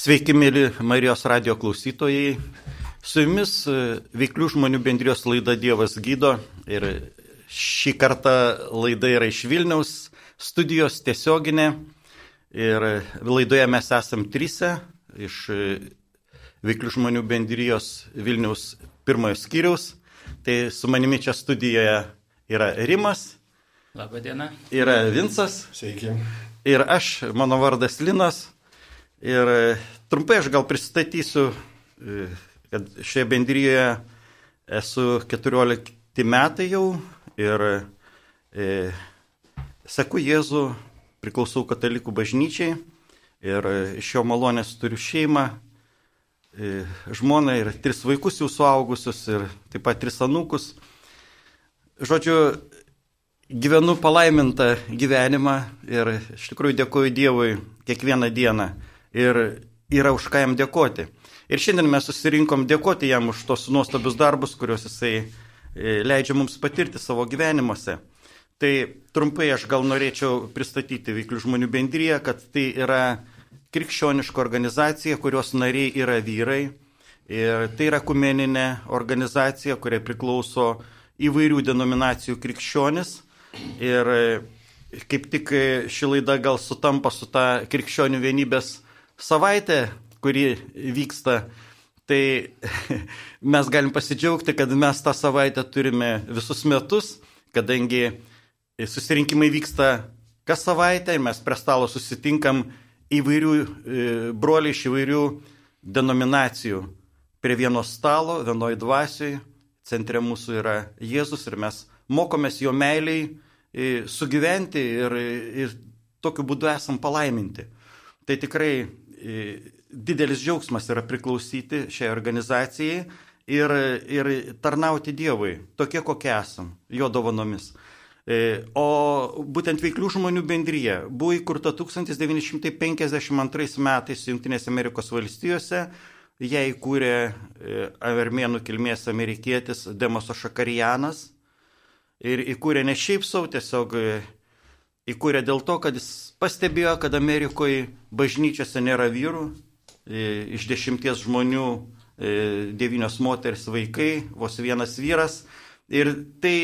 Sveiki, mėly Marijos radio klausytojai. Su jumis e, veiklių žmonių bendrijos laida Dievas gydo ir šį kartą laida yra iš Vilniaus studijos tiesioginė ir laidoje mes esam trise iš e, veiklių žmonių bendrijos Vilniaus pirmojo skyriaus. Tai su manimi čia studijoje yra Rimas. Labadiena. Yra Vinsas. Sveiki. Ir aš, mano vardas Linas. Ir e, trumpai aš gal pristatysiu, e, kad šioje bendryje esu 14 metai jau ir e, seku Jėzų, priklausau katalikų bažnyčiai ir e, iš jo malonės turiu šeimą, e, žmoną ir tris vaikus jau suaugusius ir taip pat tris anūkus. Žodžiu, gyvenu palaimintą gyvenimą ir iš tikrųjų dėkoju Dievui kiekvieną dieną ir yra už ką jam dėkoti. Ir šiandien mes susirinkom dėkoti jam už tos nuostabius darbus, kuriuos jisai e, leidžia mums patirti savo gyvenimuose. Tai trumpai aš gal norėčiau pristatyti Veiklių žmonių bendryje, kad tai yra krikščioniška organizacija, kurios nariai yra vyrai. Ir tai yra kumeninė organizacija, kuriai priklauso įvairių denominacijų krikščionis. Ir e, kaip tik ši laida gal sutampa su ta krikščionių vienybės savaitė, kuri vyksta, tai mes galim pasidžiaugti, kad mes tą savaitę turime visus metus, kadangi susirinkimai vyksta kas savaitę ir mes prie stalo susitinkam įvairių e, broliai iš įvairių denominacijų. Prie vieno stalo, vienoj dvasioj, centre mūsų yra Jėzus ir mes mokomės jo meiliai e, sugyventi ir, ir tokiu būdu esam palaiminti. Tai tikrai didelis džiaugsmas yra priklausyti šiai organizacijai ir, ir tarnauti Dievui, tokie kokie esam, jo dovanomis. E, o būtent veiklių žmonių bendryje buvo įkurta 1952 metais Junktinėse Amerikos valstijose. Ją įkūrė e, avermėnų kilmės amerikietis Demoso Šakarijanas. Ir įkūrė ne šiaip savo, tiesiog įkūrė dėl to, kad jis pastebėjo, kad Amerikoje bažnyčiose nėra vyrų, e, iš dešimties žmonių e, devynios moteris vaikai, vos vienas vyras. Ir tai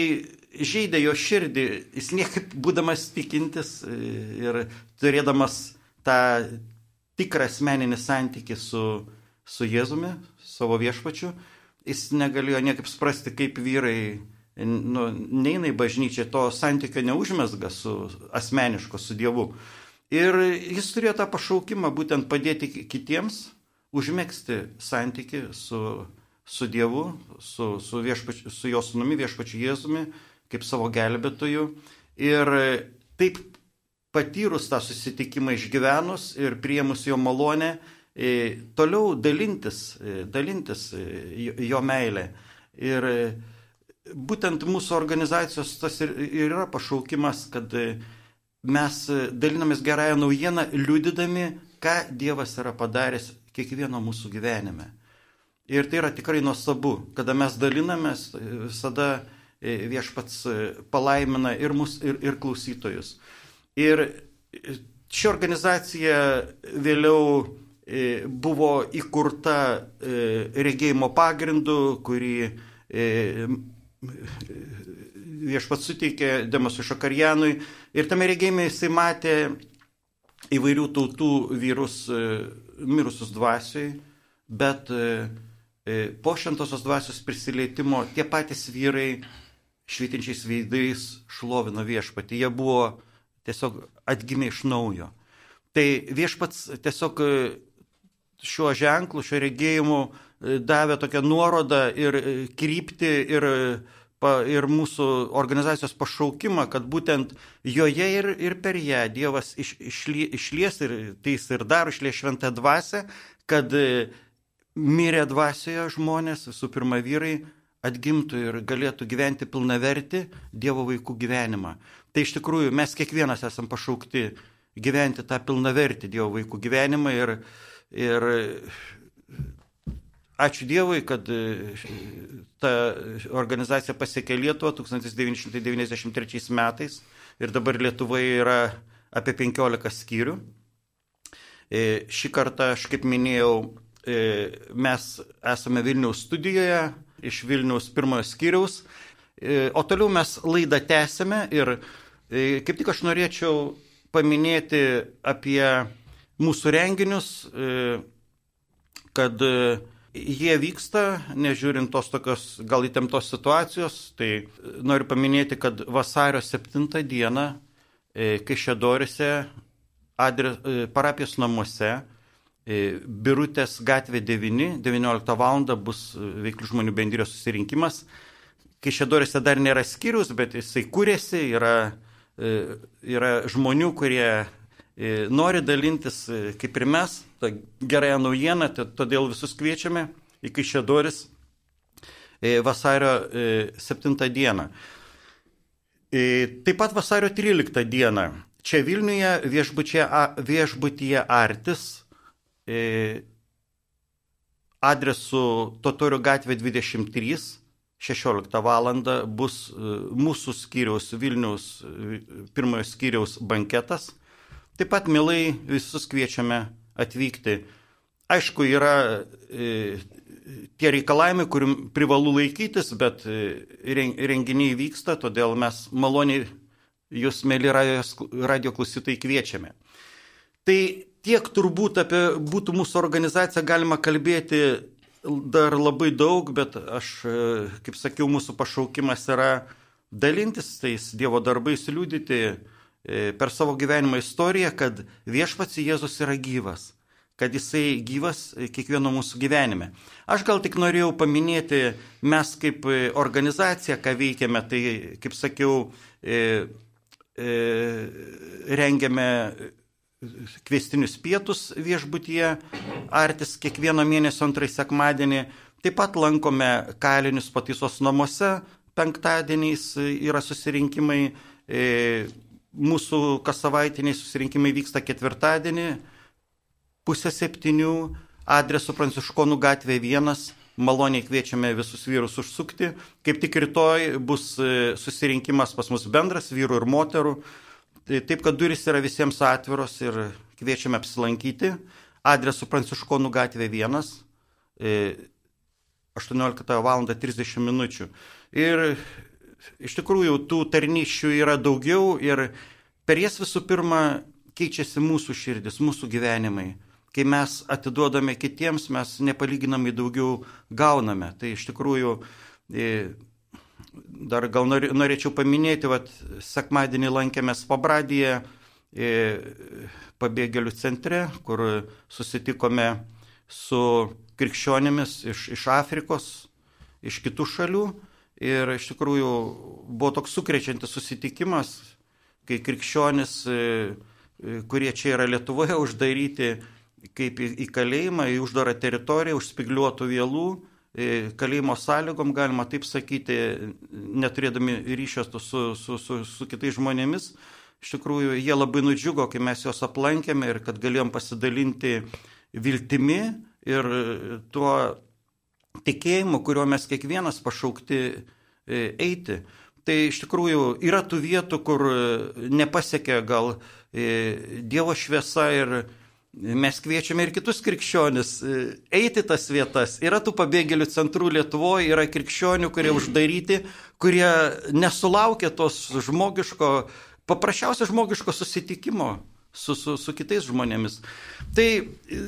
žaidė jo širdį, jis niekaip būdamas tikintis e, ir turėdamas tą tikrą asmeninį santykį su, su Jėzumi, savo viešpačiu, jis negalėjo niekaip suprasti, kaip vyrai nu, neina į bažnyčią, to santykio neužmesga su asmeniško, su Dievu. Ir jis turėjo tą pašaukimą būtent padėti kitiems užmėgsti santyki su, su Dievu, su, su, viešpač, su jo sunumi viešpačiu Jėzumi, kaip savo gelbėtoju. Ir taip patyrus tą susitikimą išgyvenus ir priemus jo malonę, e, toliau dalintis, e, dalintis e, jo meilę. Ir būtent mūsų organizacijos tas ir, ir yra pašaukimas, kad e, mes e, dalinamės gerąją naujieną, liudydami, ką Dievas yra padaręs kiekvieno mūsų gyvenime. Ir tai yra tikrai nuostabu, kada mes dalinamės, e, visada viešpats palaimina ir mus, ir, ir klausytojus. Ir ši organizacija vėliau buvo įkurta regėjimo pagrindu, kurį viešpats suteikė Demasui Šakarjanui ir tame regėjime jisai matė įvairių tautų vyrus e, mirusius dvasiai, bet e, e, po šventosios dvasios prisilietimo tie patys vyrai švitinčiais veidais šlovino viešpatį. Jie buvo tiesiog atgimę iš naujo. Tai viešpats tiesiog šiuo ženklu, šiuo regėjimu davė tokią nuorodą ir kryptį ir ir mūsų organizacijos pašaukimą, kad būtent joje ir, ir per ją Dievas iš, išlie, išlies ir tai jis ir daro išlies šventą dvasę, kad e, mirę dvasioje žmonės, visų pirma vyrai, atgimtų ir galėtų gyventi pilnavertį Dievo vaikų gyvenimą. Tai iš tikrųjų mes kiekvienas esam pašaukti gyventi tą pilnavertį Dievo vaikų gyvenimą ir, ir Ačiū Dievui, kad e, ta organizacija pasiekė Lietuvą 1993 metais ir dabar Lietuvoje yra apie 15 skyrių. Šį kartą, aš kaip minėjau, mes esame Vilniaus studijoje iš Vilniaus pirmojo skyriaus, o toliau mes laidą tęsime ir kaip tik aš norėčiau paminėti apie mūsų renginius, kad jie vyksta, nežiūrint tos tokios gal įtemptos situacijos, tai noriu paminėti, kad vasario 7 dieną Kaišėdorise adres, e, parapijos namuose, e, Birutės gatvė 9, 19 val. bus e, veiklių žmonių bendrijos susirinkimas. Kai šedorėse dar nėra skyrius, bet jisai kūrėsi, yra, yra žmonių, kurie nori dalintis kaip ir mes, tą gerąją naujieną, todėl visus kviečiame į Kaišėdoris vasario 7 dieną. Taip pat vasario 13 dieną Čia Vilniuje viešbutyje Artis e, adresu Totorių gatvė 23, 16 val. bus e, mūsų skyriaus Vilniaus e, pirmojo skyriaus banketas. Taip pat mielai visus kviečiame atvykti. Aišku, yra e, tie reikalavimai, kurių privalu laikytis, bet e, renginiai vyksta, todėl mes maloniai jūs, mėly radio klausytojai, kviečiame. Tai tiek turbūt apie būtų mūsų organizaciją galima kalbėti dar labai daug, bet aš, kaip sakiau, mūsų pašaukimas yra dalintis tais Dievo darbais, liūdyti e, per savo gyvenimo istoriją, kad viešpats Jėzus yra gyvas, kad jisai gyvas kiekvieno mūsų gyvenime. Aš gal tik norėjau paminėti, mes kaip organizacija, ką veikiame, tai, kaip sakiau, e, E, rengiame kvestinius pietus viešbutyje, artis kiekvieno mėnesio antrąjį sekmadienį. Taip pat lankome kalinius pataisos namuose, penktadieniais yra susirinkimai, e, mūsų kas savaitiniai susirinkimai vyksta ketvirtadienį, pusę septynių, adresu Pranciškonų gatvė 1 maloniai kviečiame visus vyrus užsukti. Kaip tik rytoj bus e, susirinkimas pas mus bendras vyrų ir moterų. Tai taip, kad duris yra visiems atviros ir kviečiame apsilankyti. Adresu Pranciškonų gatvė 1, 18 val. 30 min. Ir iš tikrųjų tų tarnyščių yra daugiau ir per jas visų pirma keičiasi mūsų širdis, mūsų gyvenimai kai mes atiduodame kitiems, mes nepalyginamai daugiau gauname. Tai iš tikrųjų e, dar gal norėčiau paminėti, kad sekmadienį lankėmės Pabradyje e, pabėgėlių centre, kur susitikome su krikščionėmis iš, iš Afrikos, iš kitų šalių. Ir iš tikrųjų buvo toks sukrečiantis susitikimas, kai krikščionis, e, kurie čia yra Lietuvoje uždaryti, kaip į, kalėjimą, į uždarą teritoriją, užspigliuotų vėlų, kalėjimo sąlygom, galima taip sakyti, neturėdami ryšio su, su, su, su kitais žmonėmis. Iš tikrųjų, jie labai nudžiugo, kai mes juos aplankėme ir kad galėjom pasidalinti viltimi ir tuo tikėjimu, kuriuo mes kiekvienas pašaukti e, eiti. Tai iš tikrųjų yra tų vietų, kur nepasiekia gal e, Dievo šviesa ir Mes kviečiame ir kitus krikščionis e, eiti tas vietas. Yra tų pabėgėlių centrų Lietuvoje, yra krikščionių, kurie uždaryti, kurie nesulaukia tos žmogiško, paprasčiausio žmogiško susitikimo su, su, su kitais žmonėmis. Tai e,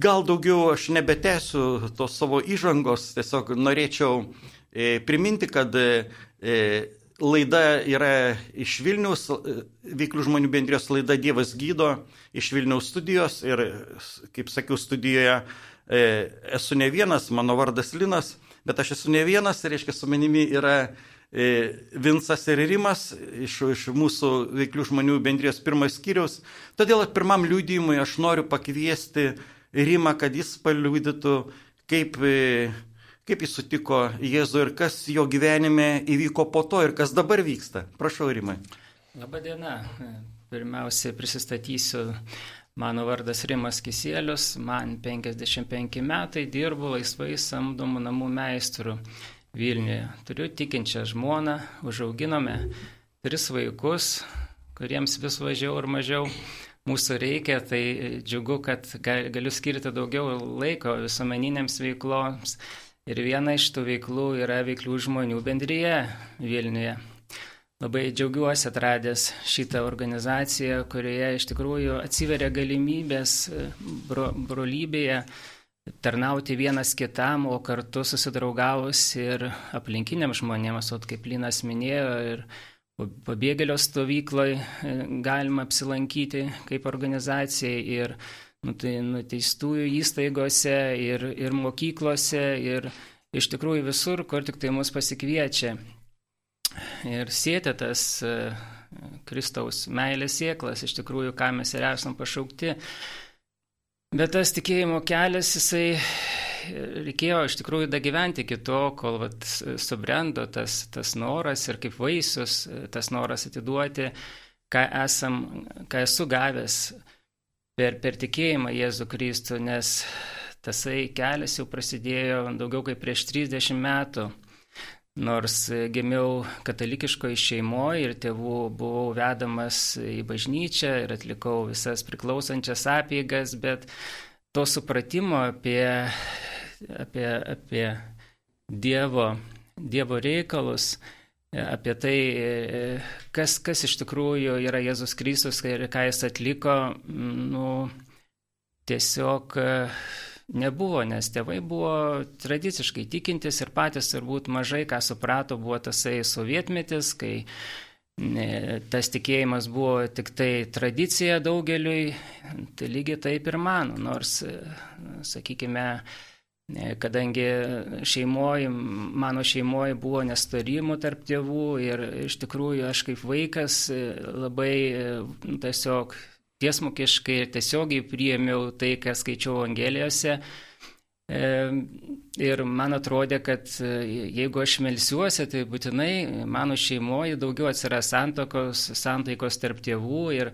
gal daugiau aš nebetęsiu tos savo įžangos, tiesiog norėčiau e, priminti, kad laida yra iš Vilnius, veiklių žmonių bendrijos laida Dievas gydo iš Vilniaus studijos ir, kaip sakiau, studijoje e, esu ne vienas, mano vardas Linas, bet aš esu ne vienas, reiškia, su manimi yra e, Vinsas ir Rimas iš, iš mūsų veiklių žmonių bendrijos pirmas skyriaus. Todėl pirmam liūdėjimui aš noriu pakviesti Rimą, kad jis paliūdytų, kaip e, kaip jis sutiko Jėzų ir kas jo gyvenime įvyko po to ir kas dabar vyksta. Prašau, Rimai. Labadiena. Pirmiausia, prisistatysiu. Mano vardas Rimas Kisėlius, man 55 metai, dirbu laisvai samdomų namų meistrų Vilniuje. Turiu tikinčią žmoną, užauginome tris vaikus, kuriems vis važiau ir mažiau mūsų reikia, tai džiugu, kad galiu skirti daugiau laiko visuomeniniams veikloms. Ir viena iš tų veiklų yra veiklių žmonių bendryje Vilniuje. Labai džiaugiuosi atradęs šitą organizaciją, kurioje iš tikrųjų atsiveria galimybės bro, brolybėje tarnauti vienas kitam, o kartu susidraugavus ir aplinkiniam žmonėms, o kaip Linas minėjo, ir pabėgėlio stovykloje galima apsilankyti kaip organizacijai ir nu, tai, nuteistųjų įstaigose, ir, ir mokyklose, ir iš tikrųjų visur, kur tik tai mus pasikviečia. Ir sėti tas e, Kristaus meilės sieklas, iš tikrųjų, ką mes ir esam pašaukti Bet tas tikėjimo kelias, jisai reikėjo iš tikrųjų dagyventi iki to, kol vat, subrendo tas, tas noras ir kaip vaisius tas noras atiduoti, ką, esam, ką esu gavęs per, per tikėjimą Jėzų Kristų, nes tasai kelias jau prasidėjo daugiau kaip prieš 30 metų. Nors gimiau katalikiškoje šeimoje ir tėvų buvau vedamas į bažnyčią ir atlikau visas priklausančias apėgas, bet to supratimo apie, apie, apie dievo, dievo reikalus, apie tai, kas, kas iš tikrųjų yra Jėzus Kristus ir ką jis atliko, nu, tiesiog nebuvo, nes tėvai buvo tradiciškai tikintis ir patys turbūt mažai ką suprato, buvo tasai sovietmetis, kai tas tikėjimas buvo tik tai tradicija daugeliui, tai lygiai taip ir mano, nors, sakykime, kadangi šeimoji, mano šeimoji buvo nestarimų tarp tėvų ir iš tikrųjų aš kaip vaikas labai tiesiog tiesmukiškai ir tiesiogiai priėmiau tai, ką skaičiau Evangelijose. Ir man atrodė, kad e, jeigu aš melsiuosi, tai būtinai mano šeimoje daugiau atsiras santokos, santaikos tarp tėvų. Ir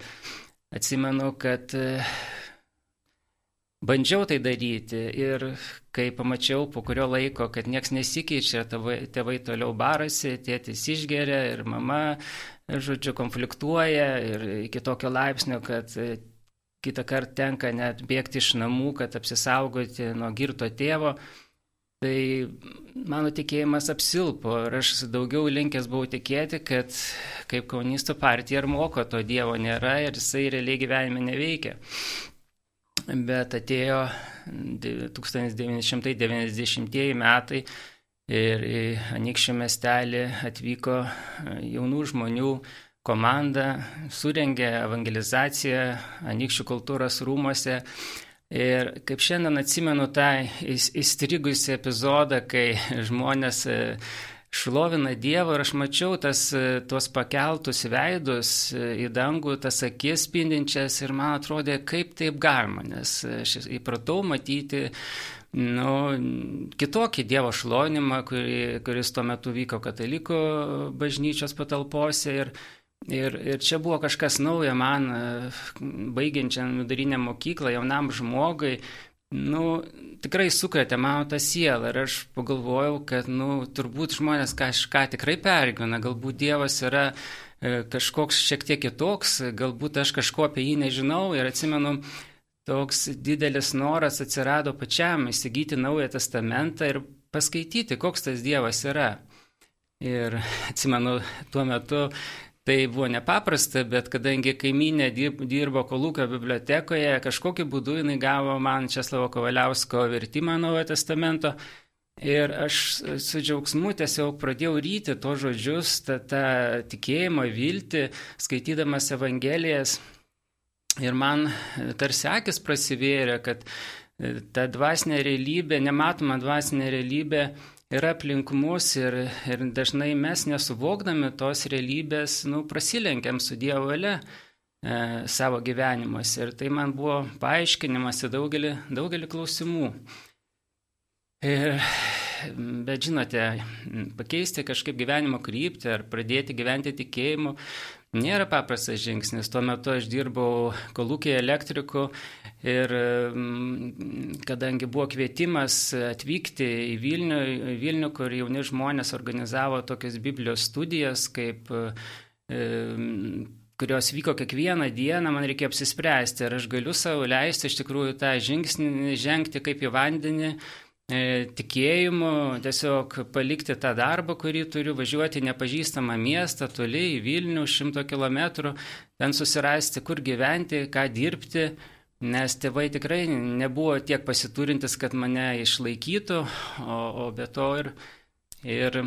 atsimenu, kad e, bandžiau tai daryti. Ir kai pamačiau po kurio laiko, kad nieks nesikeičia, tėvai, tėvai toliau barasi, tėtis išgeria ir mama žodžiu, konfliktuoja ir iki tokio laipsnio, kad kitą kartą tenka net bėgti iš namų, kad apsisaugoti nuo girto tėvo. Tai mano tikėjimas apsilpo ir aš daugiau linkęs buvau tikėti, kad kaip komunistų partija ir moko to Dievo nėra ir jisai realiai gyvenime neveikia. Bet atėjo 1990 metai Ir į Anikščių miestelį atvyko jaunų žmonių komanda, surengė evangelizaciją Anikščių kultūros rūmose. Ir kaip šiandien atsimenu tą įstrigusią epizodą, kai žmonės šlovina Dievą ir aš mačiau tas, e, tuos pakeltus veidus į dangų, tas akis spindinčias ir man atrodė, kaip taip galima, nes aš įpratau matyti nu, kitokį Dievo šlovinimą, kuri, kuris tuo metu vyko katalikų bažnyčios patalpose. Ir, ir, ir čia buvo kažkas naujo man, baigiančiam vidurinę mokyklą, jaunam žmogui. Nu, tikrai sukretė mano tą sielą ir aš pagalvojau, kad, nu, turbūt žmonės kažką tikrai pergyvena, galbūt Dievas yra e, kažkoks šiek tiek kitoks, galbūt aš kažko apie jį nežinau ir atsimenu, toks didelis noras atsirado pačiam įsigyti Naują Testamentą ir paskaityti, koks tas Dievas yra. Ir atsimenu, tuo metu tai buvo nepaprasta, bet kadangi kaiminė dirbo Kolūkio bibliotekoje, kažkokiu būdu jinai gavo man Česlavo Kovaliausko vertimą Naujo Testamento. Ir aš su džiaugsmu tiesiog pradėjau ryti to žodžius, tą, tą tikėjimą, viltį, skaitydamas Evangelijas. Ir man tarsi akis prasivėrė, kad ta dvasinė realybė, nematoma dvasinė realybė yra aplink mus ir, ir dažnai mes nesuvokdami tos realybės, nu, prasilenkiam su Dievo valia e, savo gyvenimuose. Ir tai man buvo paaiškinimas į daugelį, daugelį klausimų. Ir, bet žinote, pakeisti kažkaip gyvenimo kryptį ar pradėti gyventi tikėjimu, nėra paprastas žingsnis. Tuo metu aš dirbau kolūkėje elektriku ir mm, kadangi buvo kvietimas atvykti į Vilnių, į Vilnių kur jauni žmonės organizavo tokias Biblijos studijas kaip kurios vyko kiekvieną dieną, man reikėjo apsispręsti, ar aš galiu savo leisti iš tikrųjų tą žingsnį žengti kaip į vandenį, e, tikėjimu, tiesiog palikti tą darbą, kurį turiu, važiuoti į nepažįstamą miestą, toli į Vilnių, šimto kilometrų, ten susirasti, kur gyventi, ką dirbti. Nes tėvai tikrai nebuvo tiek pasiturintis, kad mane išlaikytų, o, o be to ir, ir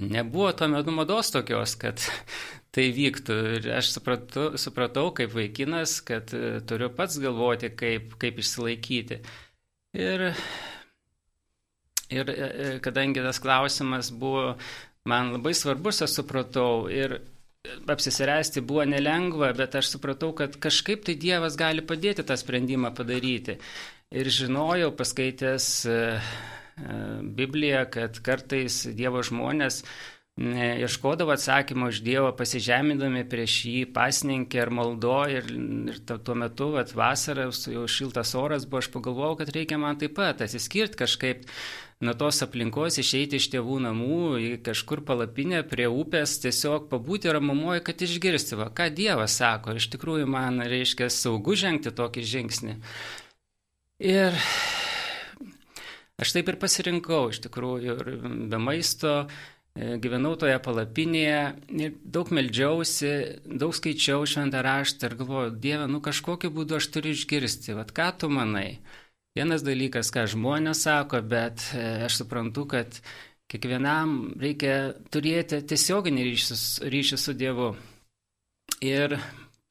nebuvo tuo metu mados tokios, kad tai vyktų. Ir aš supratau, supratau kaip vaikinas, kad e, turiu pats galvoti, kaip, kaip išsilaikyti. Ir, ir e, e, kadangi tas klausimas buvo man labai svarbus, aš supratau. Ir apsisiresti buvo nelengva, bet aš supratau, kad kažkaip tai Dievas gali padėti tą sprendimą padaryti. Ir žinojau, paskaitęs Bibliją, kad kartais Dievo žmonės ieškodavo atsakymą iš Dievo, pasižemindami prieš jį pasninkę ar maldo ir, ir tuo metu, vat, vasarą, jau šiltas oras buvo, aš pagalvojau, kad reikia man taip pat atsiskirti kažkaip nuo tos aplinkos, išeiti iš tėvų namų, į kažkur palapinę prie upės, tiesiog pabūti ramumoje, kad išgirsti, va, ką Dievas sako. Iš tikrųjų man reiškia saugu žengti tokį žingsnį. Ir aš taip ir pasirinkau, iš tikrųjų, ir be maisto, E, gyvenau toje palapinėje ir daug meldžiausi, daug skaičiau šventą raštą ir galvoju, Dieve, nu kažkokiu būdu aš turiu išgirsti, vad ką tu manai. Vienas dalykas, ką žmonės sako, bet e, aš suprantu, kad kiekvienam reikia turėti tiesioginį ryšį, ryšį su Dievu. Ir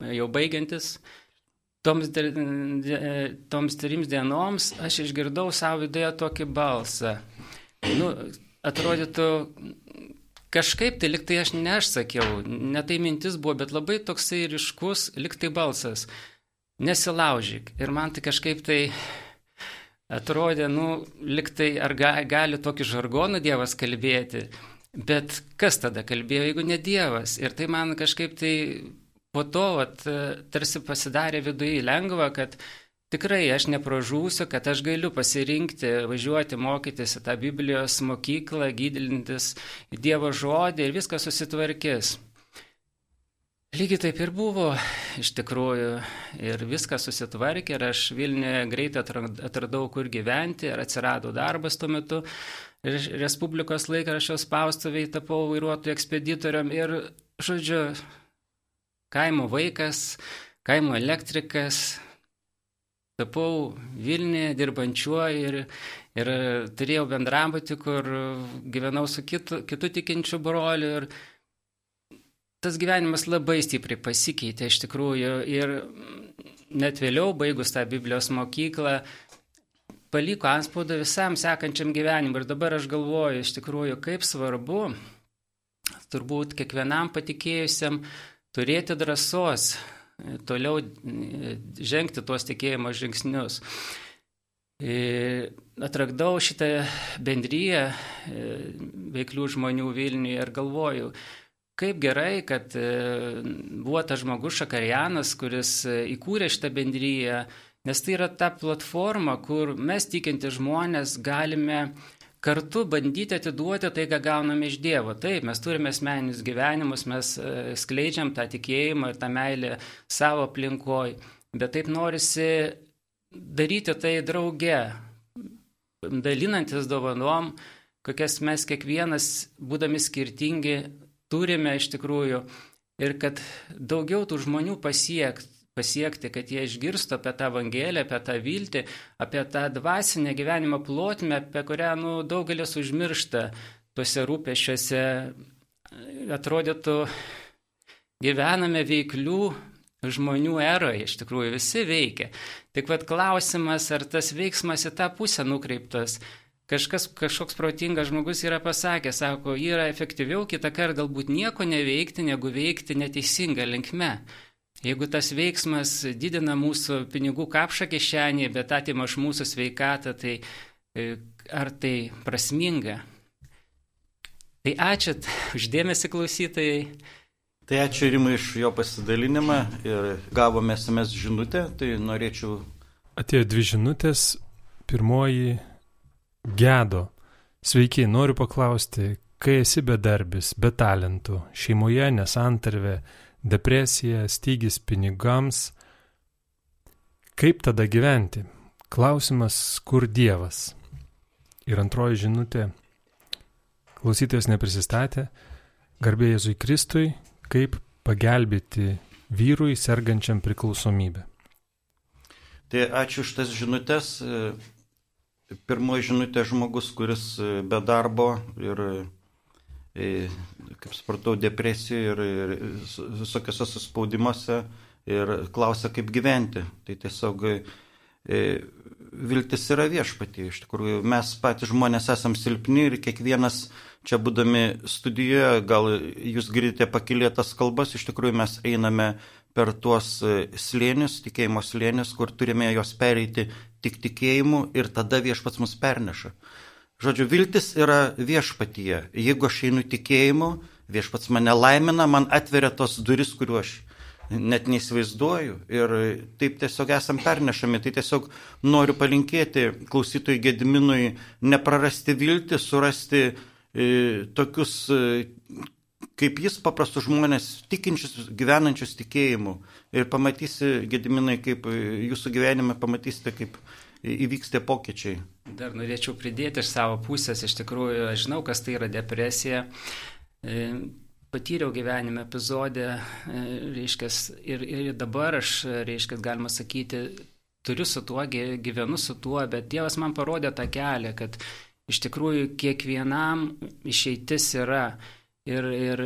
jau baigiantis, toms, toms trims dienoms aš išgirdau savo viduje tokį balsą. Nu, atrodytų kažkaip tai liktai aš ne aš sakiau, ne tai mintis buvo, bet labai toksai ryškus, liktai balsas. Nesilaužyk. Ir man tai kažkaip tai atrodė, nu, liktai ar ga, gali tokį žargoną Dievas kalbėti. Bet kas tada kalbėjo, jeigu ne Dievas? Ir tai man kažkaip tai po to, at, tarsi pasidarė viduje lengva, kad tikrai aš nepražūsiu, kad aš galiu pasirinkti, važiuoti mokytis į tą Biblijos mokyklą, gydilintis Dievo žodį ir viskas susitvarkys. Lygiai taip ir buvo, iš tikrųjų, ir viskas susitvarkė, ir aš Vilniuje greitai atradau, kur gyventi, ir atsirado darbas tuo metu. Respublikos laikraščio spaustuviai tapau vairuotojų ekspeditoriam ir, žodžiu, kaimo vaikas, kaimo elektrikas, tapau Vilniuje dirbančiuoju ir, ir turėjau bendrambatį, kur gyvenau su kitu, kitu tikinčiu broliu. Ir tas gyvenimas labai stipriai pasikeitė iš tikrųjų. Ir net vėliau, baigus tą Biblijos mokyklą, paliko anspaudą visam sekančiam gyvenimui. Ir dabar aš galvoju iš tikrųjų, kaip svarbu turbūt kiekvienam patikėjusiam turėti drąsos toliau žengti tuos tikėjimo žingsnius. E, atradau šitą bendryją e, veiklių žmonių Vilniuje ir galvoju, kaip gerai, kad buvo tas žmogus Šakarianas, kuris įkūrė šitą bendryją, nes tai yra ta platforma, kur mes tikinti žmonės galime kartu bandyti atiduoti tai, ką gauname iš Dievo. Taip, mes turime asmeninius gyvenimus, mes e, skleidžiam tą tikėjimą ir tą meilę savo aplinkoje, bet taip norisi daryti tai drauge, dalinantis dovanom, kokias mes kiekvienas, būdami skirtingi, turime iš tikrųjų ir kad daugiau tų žmonių pasiekt, pasiekti, kad jie išgirstų apie tą Evangeliją, apie tą viltį, apie tą dvasinę gyvenimo plotmę, apie kurią nu, daugelis užmiršta tuose rūpešiuose. Atrodytų, gyvename veiklių žmonių eroje, iš tikrųjų visi veikia. Tik vad klausimas, ar tas veiksmas į tą pusę nukreiptas. Kažkas, kažkoks protingas žmogus yra pasakęs, sako, yra efektyviau kitą kartą galbūt nieko neveikti, negu veikti neteisinga linkme. Jeigu tas veiksmas didina mūsų pinigų kapšą kišenį, bet atima iš mūsų sveikatą, tai e, ar tai prasminga? Tai ačiū uždėmesi klausytojai. Tai ačiū Rimai iš jo pasidalinimą ir gavome SMS žinutę, tai norėčiau. Atėjo dvi žinutės. Pirmoji - gedo. Sveiki, noriu paklausti, kai esi bedarbis, be talentų, šeimoje nesantarvė, depresija, stygis pinigams. Kaip tada gyventi? Klausimas, kur Dievas? Ir antroji žinutė, klausytojas neprisistatė, garbė Jėzui Kristui, kaip pagelbėti vyrui sergančiam priklausomybę. Tai ačiū už tas žinutės. Pirmoji žinutė žmogus, kuris be darbo ir, kaip supratau, depresijoje ir, ir visokiose suspaudimuose ir klausia, kaip gyventi. Tai tiesiog E, viltis yra viešpatį. Iš tikrųjų, mes patys žmonės esam silpni ir kiekvienas čia būdami studijoje, gal jūs girdite pakilėtas kalbas, iš tikrųjų mes einame per tuos e, slėnius, tikėjimo slėnius, kur turime jos pereiti tik tikėjimu ir tada viešpats mus perneša. Žodžiu, viltis yra viešpatyje. Jeigu aš einu tikėjimu, viešpats mane laimina, man atveria tos duris, kuriuo aš net neįsivaizduoju. Ir taip tiesiog esam pernešami. Tai tiesiog noriu palinkėti klausytojui Gediminui neprarasti viltį, surasti e, tokius, e, kaip jis, paprastus žmonės, tikinčius, gyvenančius tikėjimu. Ir pamatysi, Gediminai, kaip jūsų gyvenime pamatysite, kaip įvyks tie pokyčiai. Dar norėčiau pridėti iš savo pusės, iš tikrųjų, aš žinau, kas tai yra depresija. E, patyriau gyvenime epizodę, e, reiškia, ir, ir dabar aš, reiškia, galima sakyti, turiu su tuo, gyvenu su tuo, bet Dievas man parodė tą kelią, kad iš tikrųjų kiekvienam išeitis yra. Ir, ir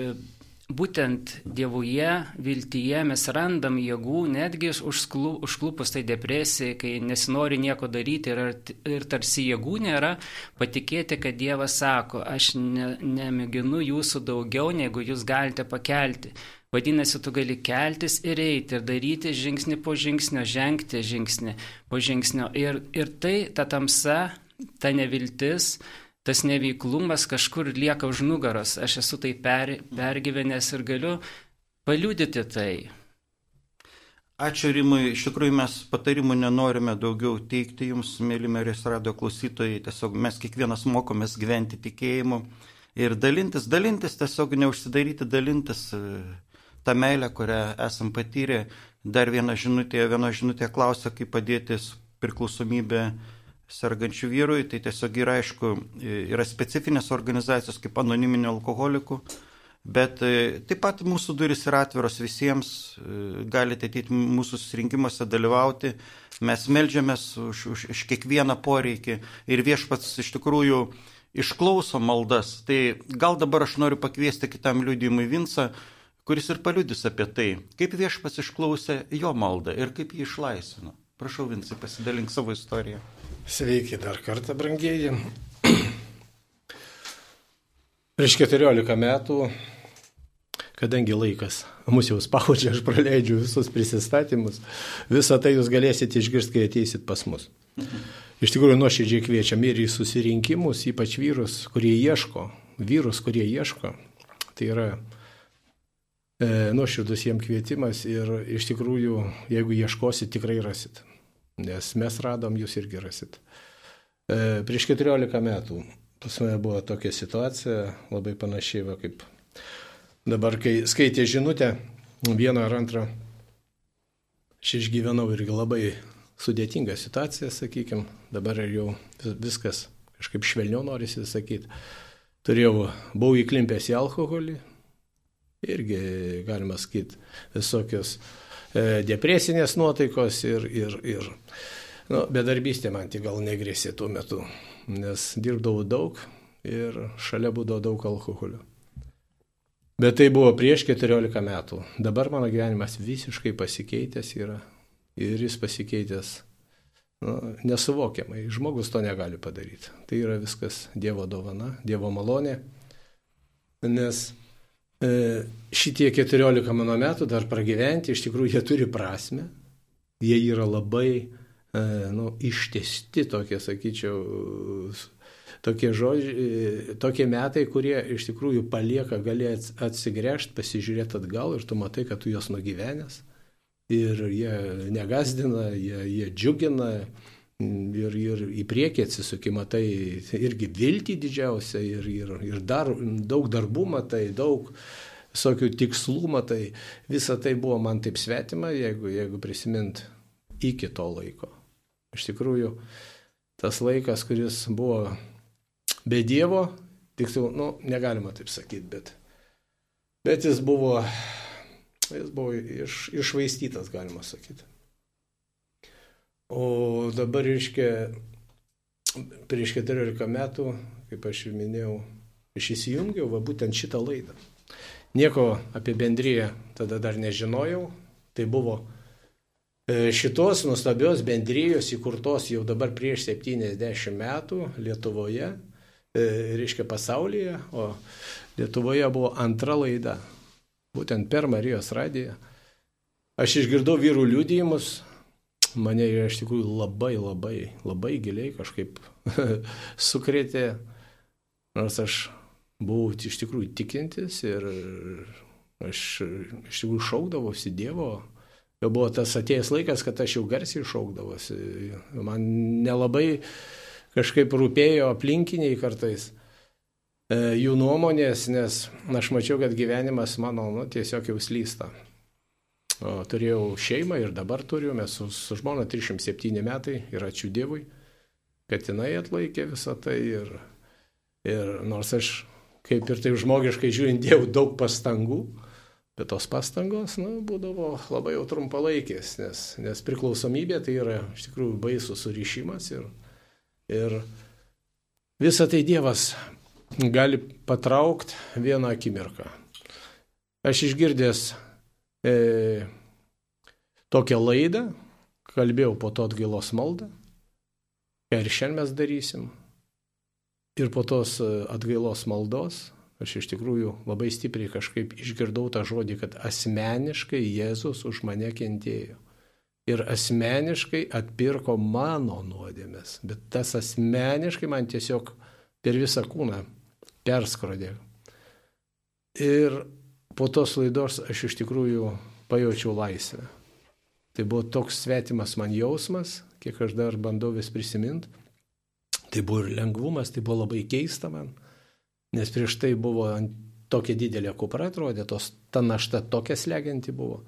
būtent Dievuje, viltyje mes randam jėgų, netgi užklu, užklupus tai depresijai, kai nesinori nieko daryti ir, ir tarsi jėgų nėra, patikėti, kad Dievas sako, aš ne, nemėginu jūsų daugiau, negu jūs galite pakelti. Vadinasi, tu gali keltis ir eiti ir daryti žingsnį po žingsnio, žengti žingsnį po žingsnio. Ir, ir tai, ta tamsa, ta neviltis, tas neveiklumas kažkur lieka už nugaros. Aš esu tai per, pergyvenęs ir galiu paliudyti tai. Ačiū Rimui, iš tikrųjų mes patarimų nenorime daugiau teikti jums, mėly Merijos radio klausytojai, tiesiog mes kiekvienas mokomės gyventi tikėjimu ir dalintis, dalintis, tiesiog neužsidaryti, dalintis e, tą meilę, kurią esam patyrę. Dar viena žinutė, viena žinutė klausia, kaip padėti priklausomybę sergančių vyrui, tai tiesiog yra aišku, yra specifinės organizacijos kaip anoniminių alkoholikų, bet e, taip pat mūsų duris yra atviros visiems, e, galite ateiti mūsų susirinkimuose dalyvauti, mes melžiamės už, už, už kiekvieną poreikį ir viešpats iš tikrųjų išklauso maldas. Tai gal dabar aš noriu pakviesti kitam liūdimui Vinsą, kuris ir paliudys apie tai, kaip viešpats išklausė jo maldą ir kaip jį išlaisvino. Prašau, Vinsai, pasidalink savo istoriją. Sveiki dar kartą, brangieji. Prieš 14 metų, kadangi laikas mus jau spaudžia, aš praleidžiu visus prisistatymus, visą tai jūs galėsite išgirsti, kai ateisit pas mus. Iš tikrųjų, nuoširdžiai kviečiam ir į susirinkimus, ypač vyrus, kurie ieško, vyrus, kurie ieško. Tai yra e, nuoširdus jiem kvietimas ir iš tikrųjų, jeigu ieškosit, tikrai rasit nes mes radom, jūs irgi rasit. E, prieš 14 metų pas mane buvo tokia situacija, labai panašiai, va, kaip dabar, kai skaitė žinutę, vieną ar antrą, aš išgyvenau irgi labai sudėtingą situaciją, sakykime, dabar jau viskas kažkaip švelniau norisi sakyti. Turėjau, buvau įklimpęs į alkoholį, irgi galima sakyti visokios E, depresinės nuotaikos ir, ir, ir nu, bedarbystė man tik gal negrėsė tuo metu, nes dirbdavau daug ir šalia būdavo daug alkoholio. Bet tai buvo prieš 14 metų. Dabar mano gyvenimas visiškai pasikeitęs yra ir jis pasikeitęs nu, nesuvokiamai. Žmogus to negali padaryti. Tai yra viskas Dievo dovana, Dievo malonė. Nes E, šitie 14 mano metų dar pragyventi, iš tikrųjų jie turi prasme, jie yra labai e, nu, ištesti, tokie, sakyčiau, tokie žodžiai, tokie metai, kurie iš tikrųjų palieka, gali atsigręžti, pasižiūrėti atgal ir tu matai, kad tu juos nugyvenęs. Ir jie negazdina, jie, jie džiugina, ir, ir į priekį atsisukį matai irgi viltį didžiausią ir, ir, ir dar daug darbų matai, daug visokių tikslų, matai, visa tai buvo man taip svetima, jeigu, jeigu prisimint iki to laiko. Iš tikrųjų, tas laikas, kuris buvo be Dievo, tiksliau, nu, negalima taip sakyti, bet, bet jis buvo, jis buvo iš, išvaistytas, galima sakyti. O dabar, reiškia, prieš 14 metų, kaip aš ir minėjau, aš įsijungiau va būtent šitą laidą. Nieko apie bendryją tada dar nežinojau. Tai buvo e, šitos nuostabios bendrijos įkurtos jau dabar prieš 70 metų Lietuvoje, e, reiškia pasaulyje, o Lietuvoje buvo antra laida, būtent per Marijos radiją. Aš išgirdau vyrų liudijimus, mane iš tikrųjų labai, labai, labai giliai kažkaip sukrėtė, nors aš buvau iš tikrųjų tikintis ir aš iš tikrųjų šaukdavosi Dievo. Jau buvo tas atėjęs laikas, kad aš jau garsiai šaukdavosi. Man nelabai kažkaip rūpėjo aplinkiniai kartais e, jų nuomonės, nes aš mačiau, kad gyvenimas mano nu, tiesiog jau slysta. Turėjau šeimą ir dabar turiu, mes su, su žmona 307 metai ir ačiū Dievui, kad jinai atlaikė visą tai ir, ir nors aš, kaip ir taip žmogiškai žiūrint, dėjau daug pastangų, bet tos pastangos, nu, būdavo labai jau trumpalaikės, nes, nes priklausomybė tai yra iš tikrųjų baisų surišimas ir, ir visą tai Dievas gali patraukti vieną akimirką. Aš išgirdęs e, tokią laidą, kalbėjau po to atgailos maldą, ką ir šiandien mes darysim. Ir po tos e, atgailos maldos aš iš tikrųjų labai stipriai kažkaip išgirdau tą žodį, kad asmeniškai Jėzus už mane kentėjo. Ir asmeniškai atpirko mano nuodėmės. Bet tas asmeniškai man tiesiog per visą kūną perskrodė. Ir po tos laidos aš iš tikrųjų pajaučiau laisvę. Tai buvo toks svetimas man jausmas, kiek aš dar bandau vis prisiminti. Tai buvo ir lengvumas, tai buvo labai keista man, nes prieš tai buvo tokia didelė kupra atrodė, tos, ta našta tokia slegianti buvo.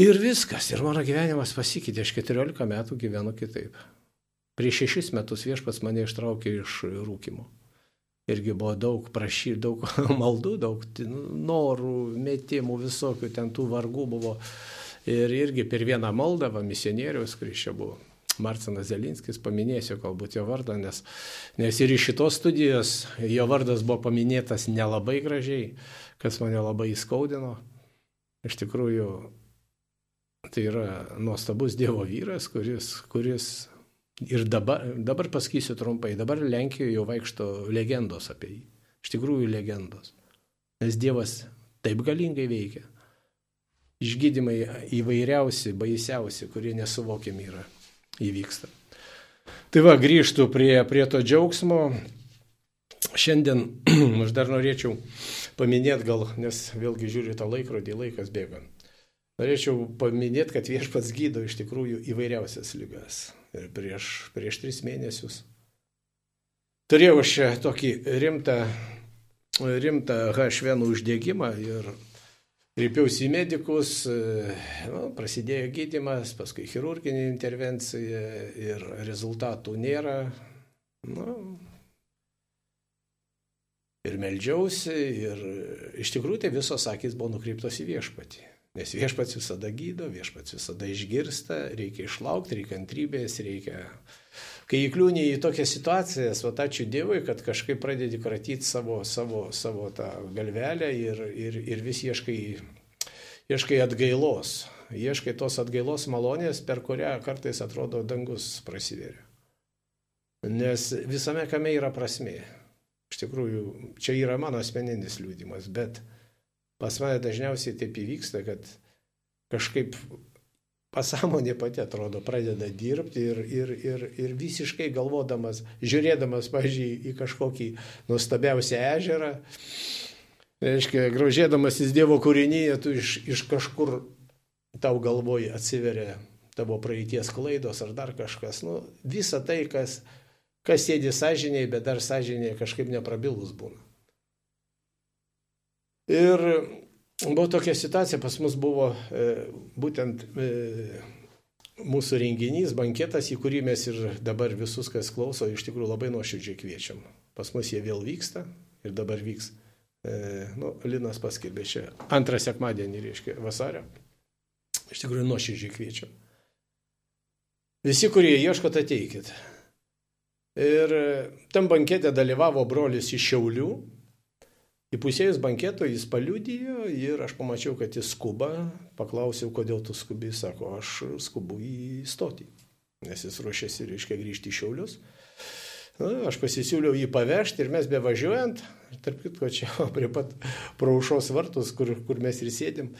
Ir viskas, ir mano gyvenimas pasikeitė, aš 14 metų gyvenu kitaip. Prieš šešis metus viešpas mane ištraukė iš rūkimo irgi buvo daug prašy, daug maldų, daug norų, metimų, visokių ten tų vargų buvo. Ir irgi per vieną maldą, va, misionieriaus, kuris čia buvo, Marcinas Zelinskis, paminėsiu galbūt jo vardą, nes, nes ir iš šitos studijos jo vardas buvo paminėtas nelabai gražiai, kas mane labai įskaudino. Iš tikrųjų, tai yra nuostabus Dievo vyras, kuris, kuris Ir dabar, dabar pasakysiu trumpai, dabar Lenkijoje jau vaikšto legendos apie jį. Iš tikrųjų legendos. Nes Dievas taip galingai veikia. Išgydymai įvairiausi, baisiausi, kurie nesuvokiami yra, įvyksta. Tai va, grįžtų prie, prie to džiaugsmo. Šiandien aš dar norėčiau paminėti gal, nes vėlgi žiūriu tą laikrodį, laikas bėga. Norėčiau paminėti, kad viešpats gydo iš tikrųjų įvairiausias lygas ir prieš, prieš tris mėnesius. Turėjau aš tokį rimtą, rimtą H1 uždėgymą ir kreipiausi į medikus, nu, prasidėjo gydimas, paskui chirurginė intervencija ir rezultatų nėra. Nu, ir meldžiausi ir iš tikrųjų tai visos akis buvo nukreiptos į viešpatį. Nes viešpats visada gydo, viešpats visada išgirsta, reikia išlaukti, reikia kantrybės, reikia... Kai įkliūni į tokias situacijas, o ačiū Dievui, kad kažkaip pradedi kratyti savo, savo, savo tą galvelę ir, ir, ir vis ieškai, ieškai atgailos. Ieškai tos atgailos malonės, per kurią kartais atrodo dangus prasiveria. Nes visame kame yra prasmė. Iš tikrųjų, čia yra mano asmeninis liūdimas, bet Pas mane dažniausiai taip įvyksta, kad kažkaip pasąmonė pati atrodo pradeda dirbti ir, ir, ir, ir visiškai galvodamas, žiūrėdamas, pažiūrėjau, į kažkokį nuostabiausią ežerą, reiškia, graužėdamasis Dievo kūrinyje, tu iš, iš kažkur tau galvoj atsiveria tavo praeities klaidos ar dar kažkas. Nu, visa tai, kas, kas sėdi sąžiniai, bet dar sąžiniai kažkaip neprabilus būna. Ir buvo tokia situacija, pas mus buvo e, būtent e, mūsų renginys, banketas, į kurį mes ir dabar visus, kas klauso, iš tikrųjų labai nuoširdžiai kviečiam. Pas mus jie vėl vyksta ir dabar vyks. E, nu, Linas paskelbė čia antrą sekmadienį, reiškia, vasario. Iš tikrųjų nuoširdžiai kviečiam. Visi, kurie ieškot, ateikit. Ir tam bankete dalyvavo brolis iš Šiaulių, Įpusėjus banketo jis paliudijo ir aš pamačiau, kad jis skuba. Paklausiau, kodėl tu skubi, sako, aš skubu į stotį, nes jis ruošiasi, reiškia, grįžti į Šiaulius. Na, aš pasisiūliau jį pavežti ir mes bevažiuojant, tarp kitko čia prie pat praušos vartus, kur, kur mes ir sėdim,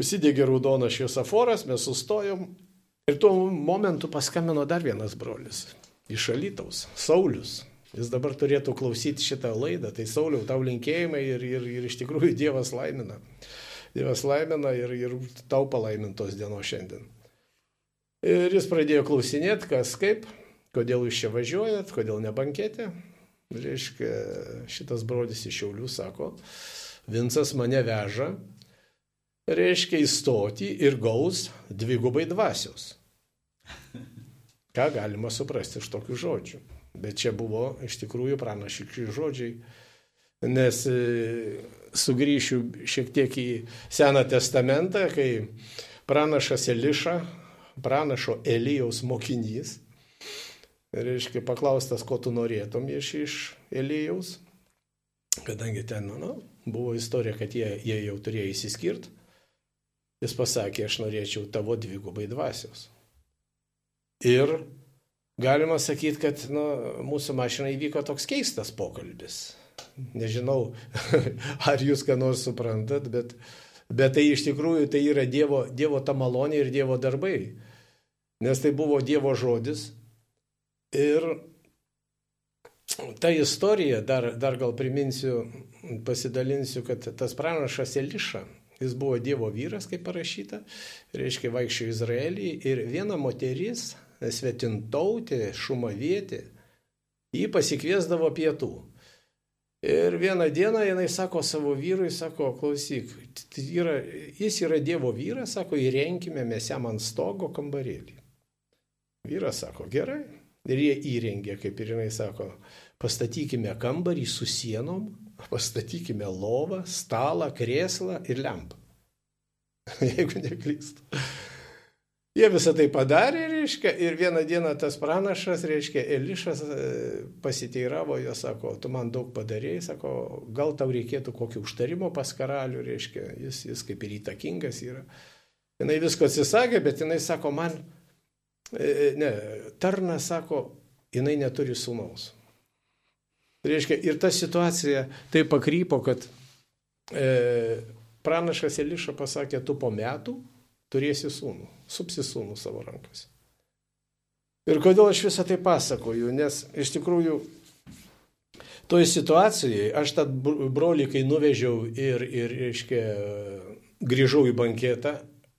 užsidegė raudonas šviesoforas, mes sustojom ir tuo momentu paskambino dar vienas brolis iš Alytaus, Saulis. Jis dabar turėtų klausyti šitą laidą. Tai Sauliau, tau linkėjimai ir, ir, ir iš tikrųjų Dievas laimina. Dievas laimina ir, ir tau palaimintos dienos šiandien. Ir jis pradėjo klausinėti, kas kaip, kodėl jūs čia važiuojat, kodėl nebankėte. Reiškia, šitas brodis iš Šiaulių sako, Vincas mane veža, reiškia įstoti ir gaus dvigubai dvasios. Ką galima suprasti iš tokių žodžių? Bet čia buvo iš tikrųjų pranašiški žodžiai, nes e, sugrįšiu šiek tiek į Seną testamentą, kai pranašas Eliša, pranašo Elijaus mokinys, reiškia paklaustas, ko tu norėtum iš, iš Elijaus, kadangi ten, nu, buvo istorija, kad jie, jie jau turėjo įsiskirti, jis pasakė, aš norėčiau tavo dvigubai dvasios. Ir galima sakyti, kad nu, mūsų mašinai įvyko toks keistas pokalbis. Nežinau, ar jūs ką nors suprantat, bet, bet tai iš tikrųjų tai yra Dievo, dievo ta malonė ir Dievo darbai. Nes tai buvo Dievo žodis. Ir ta istorija, dar, dar gal priminsiu, pasidalinsiu, kad tas pranašas Eliša, jis buvo Dievo vyras, kaip parašyta, reiškia vaikščio Izraelį ir viena moteris svetintautė, šumavietė, jį pasikviesdavo pietų. Ir vieną dieną jinai sako savo vyrui, sako, klausyk, yra, jis yra Dievo vyras, sako, įrenkime mes jam ant stogo kambarėlį. Vyras sako, gerai. Ir jie įrengė, kaip ir jinai sako, pastatykime kambarį su sienom, pastatykime lovą, stalą, krėslą ir lempą. Jeigu neklystu. Jie visą tai padarė, reiškia, ir vieną dieną tas pranašas, reiškia, Elišas e, pasiteiravo, jo sako, tu man daug padarėjai, sako, gal tau reikėtų kokio užtarimo pas karalių, reiškia, jis, jis kaip ir įtakingas yra. Jis visko atsisakė, bet jinai sako, man, e, e, ne, tarna sako, jinai neturi sūnaus. Reiškia, ir ta situacija taip pakrypo, kad e, pranašas Eliša pasakė, tu po metų turėsi sūnų, supsi sūnų savo rankose. Ir kodėl aš visą tai pasakoju, nes iš tikrųjų toj situacijai aš tą brolį, kai nuvežiau ir, ir reiškia, grįžau į banketą,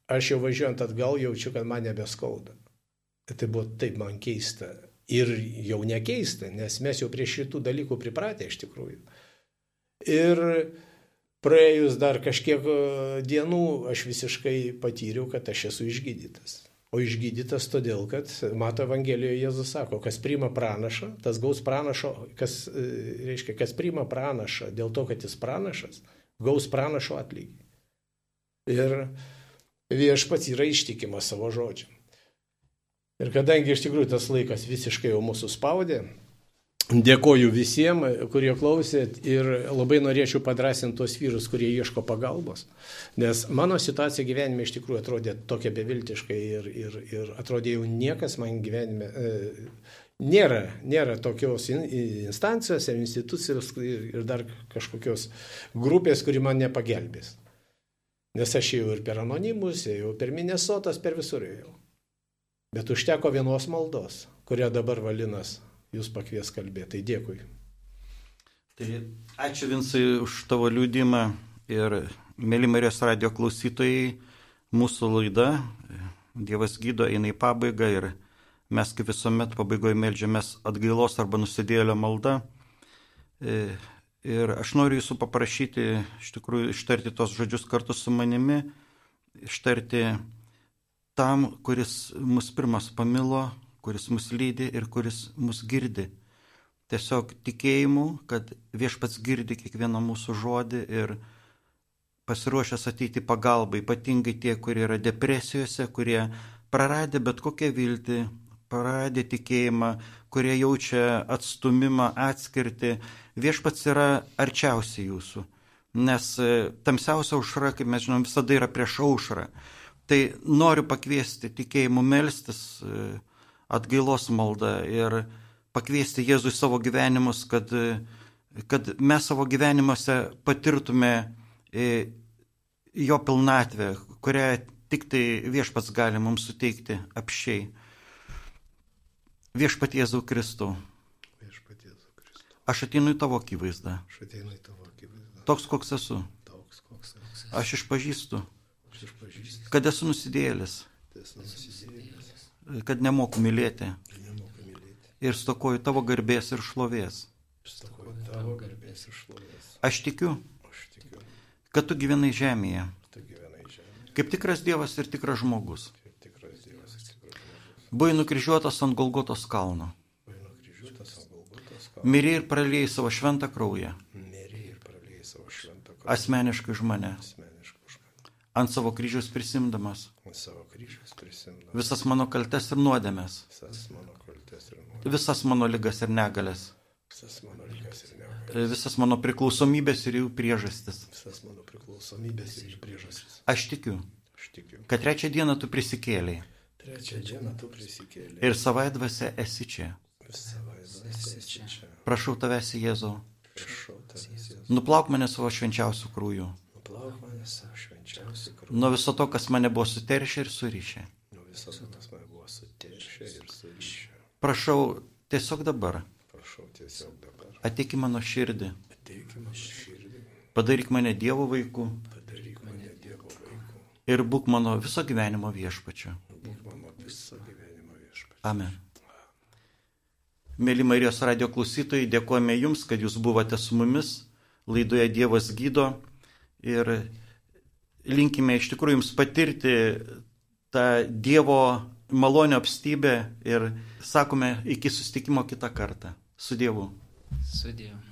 aš jau važiuojant atgal jaučiu, kad man nebeskauda. Tai buvo taip man keista. Ir jau nekeista, nes mes jau prie šitų dalykų pripratę iš tikrųjų. Ir praėjus dar kažkiek e, dienų aš visiškai patyriau, kad aš esu išgydytas. O išgydytas todėl, kad Mato Evangelijoje Jėzus sako, kas priima pranašą, tas gaus pranašo, kas e, reiškia, kas priima pranašą dėl to, kad jis pranašas, gaus pranašo atlygį. Ir viešpats yra ištikimas savo žodžiam. Ir kadangi iš tikrųjų tas laikas visiškai jau mūsų spaudė, Dėkoju visiems, kurie klausėt ir labai norėčiau padrasinti tuos vyrus, kurie ieško pagalbos. Nes mano situacija gyvenime iš tikrųjų atrodė tokia beviltiška ir, ir, ir atrodė jau niekas man gyvenime e, nėra, nėra tokios instancijos ir institucijos ir dar kažkokios grupės, kuri man nepagelbės. Nes aš jau ir per anonimus, jau per Minnesotas, per visur jau. Bet užteko vienos maldos, kurią dabar Valinas jūs pakvies kalbėti. Tai dėkui. Tai ačiū Vinsai už tavo liūdimą ir mėly Marijos radio klausytojai, mūsų laida Dievas gydo eina į pabaigą ir mes kaip visuomet pabaigoje melžiamės atgailos arba nusidėlio malda. E, Ir aš noriu jūsų paprašyti, iš tikrųjų, ištarti tos žodžius kartu su manimi, ištarti tam, kuris mus pirmas pamilo, kuris mus lydi ir kuris mus girdi. Tiesiog tikėjimu, kad viešpats girdi kiekvieną mūsų žodį ir pasiruošęs ateiti pagalba, ypatingai tie, kurie yra depresijose, kurie praradę bet kokią viltį, praradę tikėjimą, kurie jaučia atstumimą, atskirti, viešpats yra arčiausiai jūsų. Nes e, tamsiausia aušra, kaip mes žinom, visada yra prieš aušrą. Tai noriu pakviesti tikėjimu melstis e, atgailos maldą ir pakviesti Jėzų į savo gyvenimus, kad, e, kad mes savo gyvenimuose patirtume jo pilnatvę, kurią tik tai viešpats gali mums suteikti apšiai. Viešpat Jėzau Kristau. Aš ateinu į tavo akivaizdą. Aš ateinu į tavo akivaizdą. Toks, koks esu. Toks, koks esu. Aš išpažįstu, Aš išpažįstu, kad esu nusidėlis, esu nusidėjęs kad nemoku mylėti ir nemoku mylėti. ir stokoju tavo garbės ir šlovės. Stokoju tavo garbės ir šlovės. Aš tikiu, Aš tikiu, kad tu gyvenai žemėje, tu gyvenai žemėje. kaip tikras Dievas ir tikras žmogus. Tikras ir tikras žmogus. Buvai nukryžiuotas ant Golgotos kalno. Mirė ir praliejai savo šventą kraują. Asmeniškai už mane. Asmeniškai. Ant savo kryžiaus prisimdamas. Savo kryžiaus prisimdamas Visas mano kaltes ir nuodėmės. visas mano kaltes ir nuodėmes. Visas mano lygas ir negalės. Visas mano lygas ir negalės. Visas mano priklausomybės ir jų priežastis. Visas mano priklausomybės ir jų priežastis. Aš tikiu, Aš tikiu. kad trečią dieną tu prisikėliai Trečią dieną tu prisikėlė. ir savai dvasia esi čia. Visą vaizdą esi čia. Prašau tavęs, Jėzau, Prašau tavęs, Jėzus. nuplauk mane savo švenčiausių krūjų. Nuplauk mane savo švenčiausią kraują. Nuo viso to, kas mane buvo suteršę ir surišę. Nuo viso to, kas man buvo suteršę ir surišę. Prašau tiesiog dabar, Prašau tiesiog dabar. ateik į mano širdį, Ateik į mano širdį. padaryk mane Dievo vaiku Padaryk mane Dievo vaiku. ir būk mano viso gyvenimo viešpačiu. Būk mano viso gyvenimo viešpatį. Amen. Mėly Marijos radio klausytojai, dėkojame Jums, kad Jūs buvote su mumis laidoje Dievas gydo ir linkime iš tikrųjų Jums patirti tą Dievo malonio apstybę ir sakome iki sustikimo kitą kartą. Su Dievu. Su Dievu.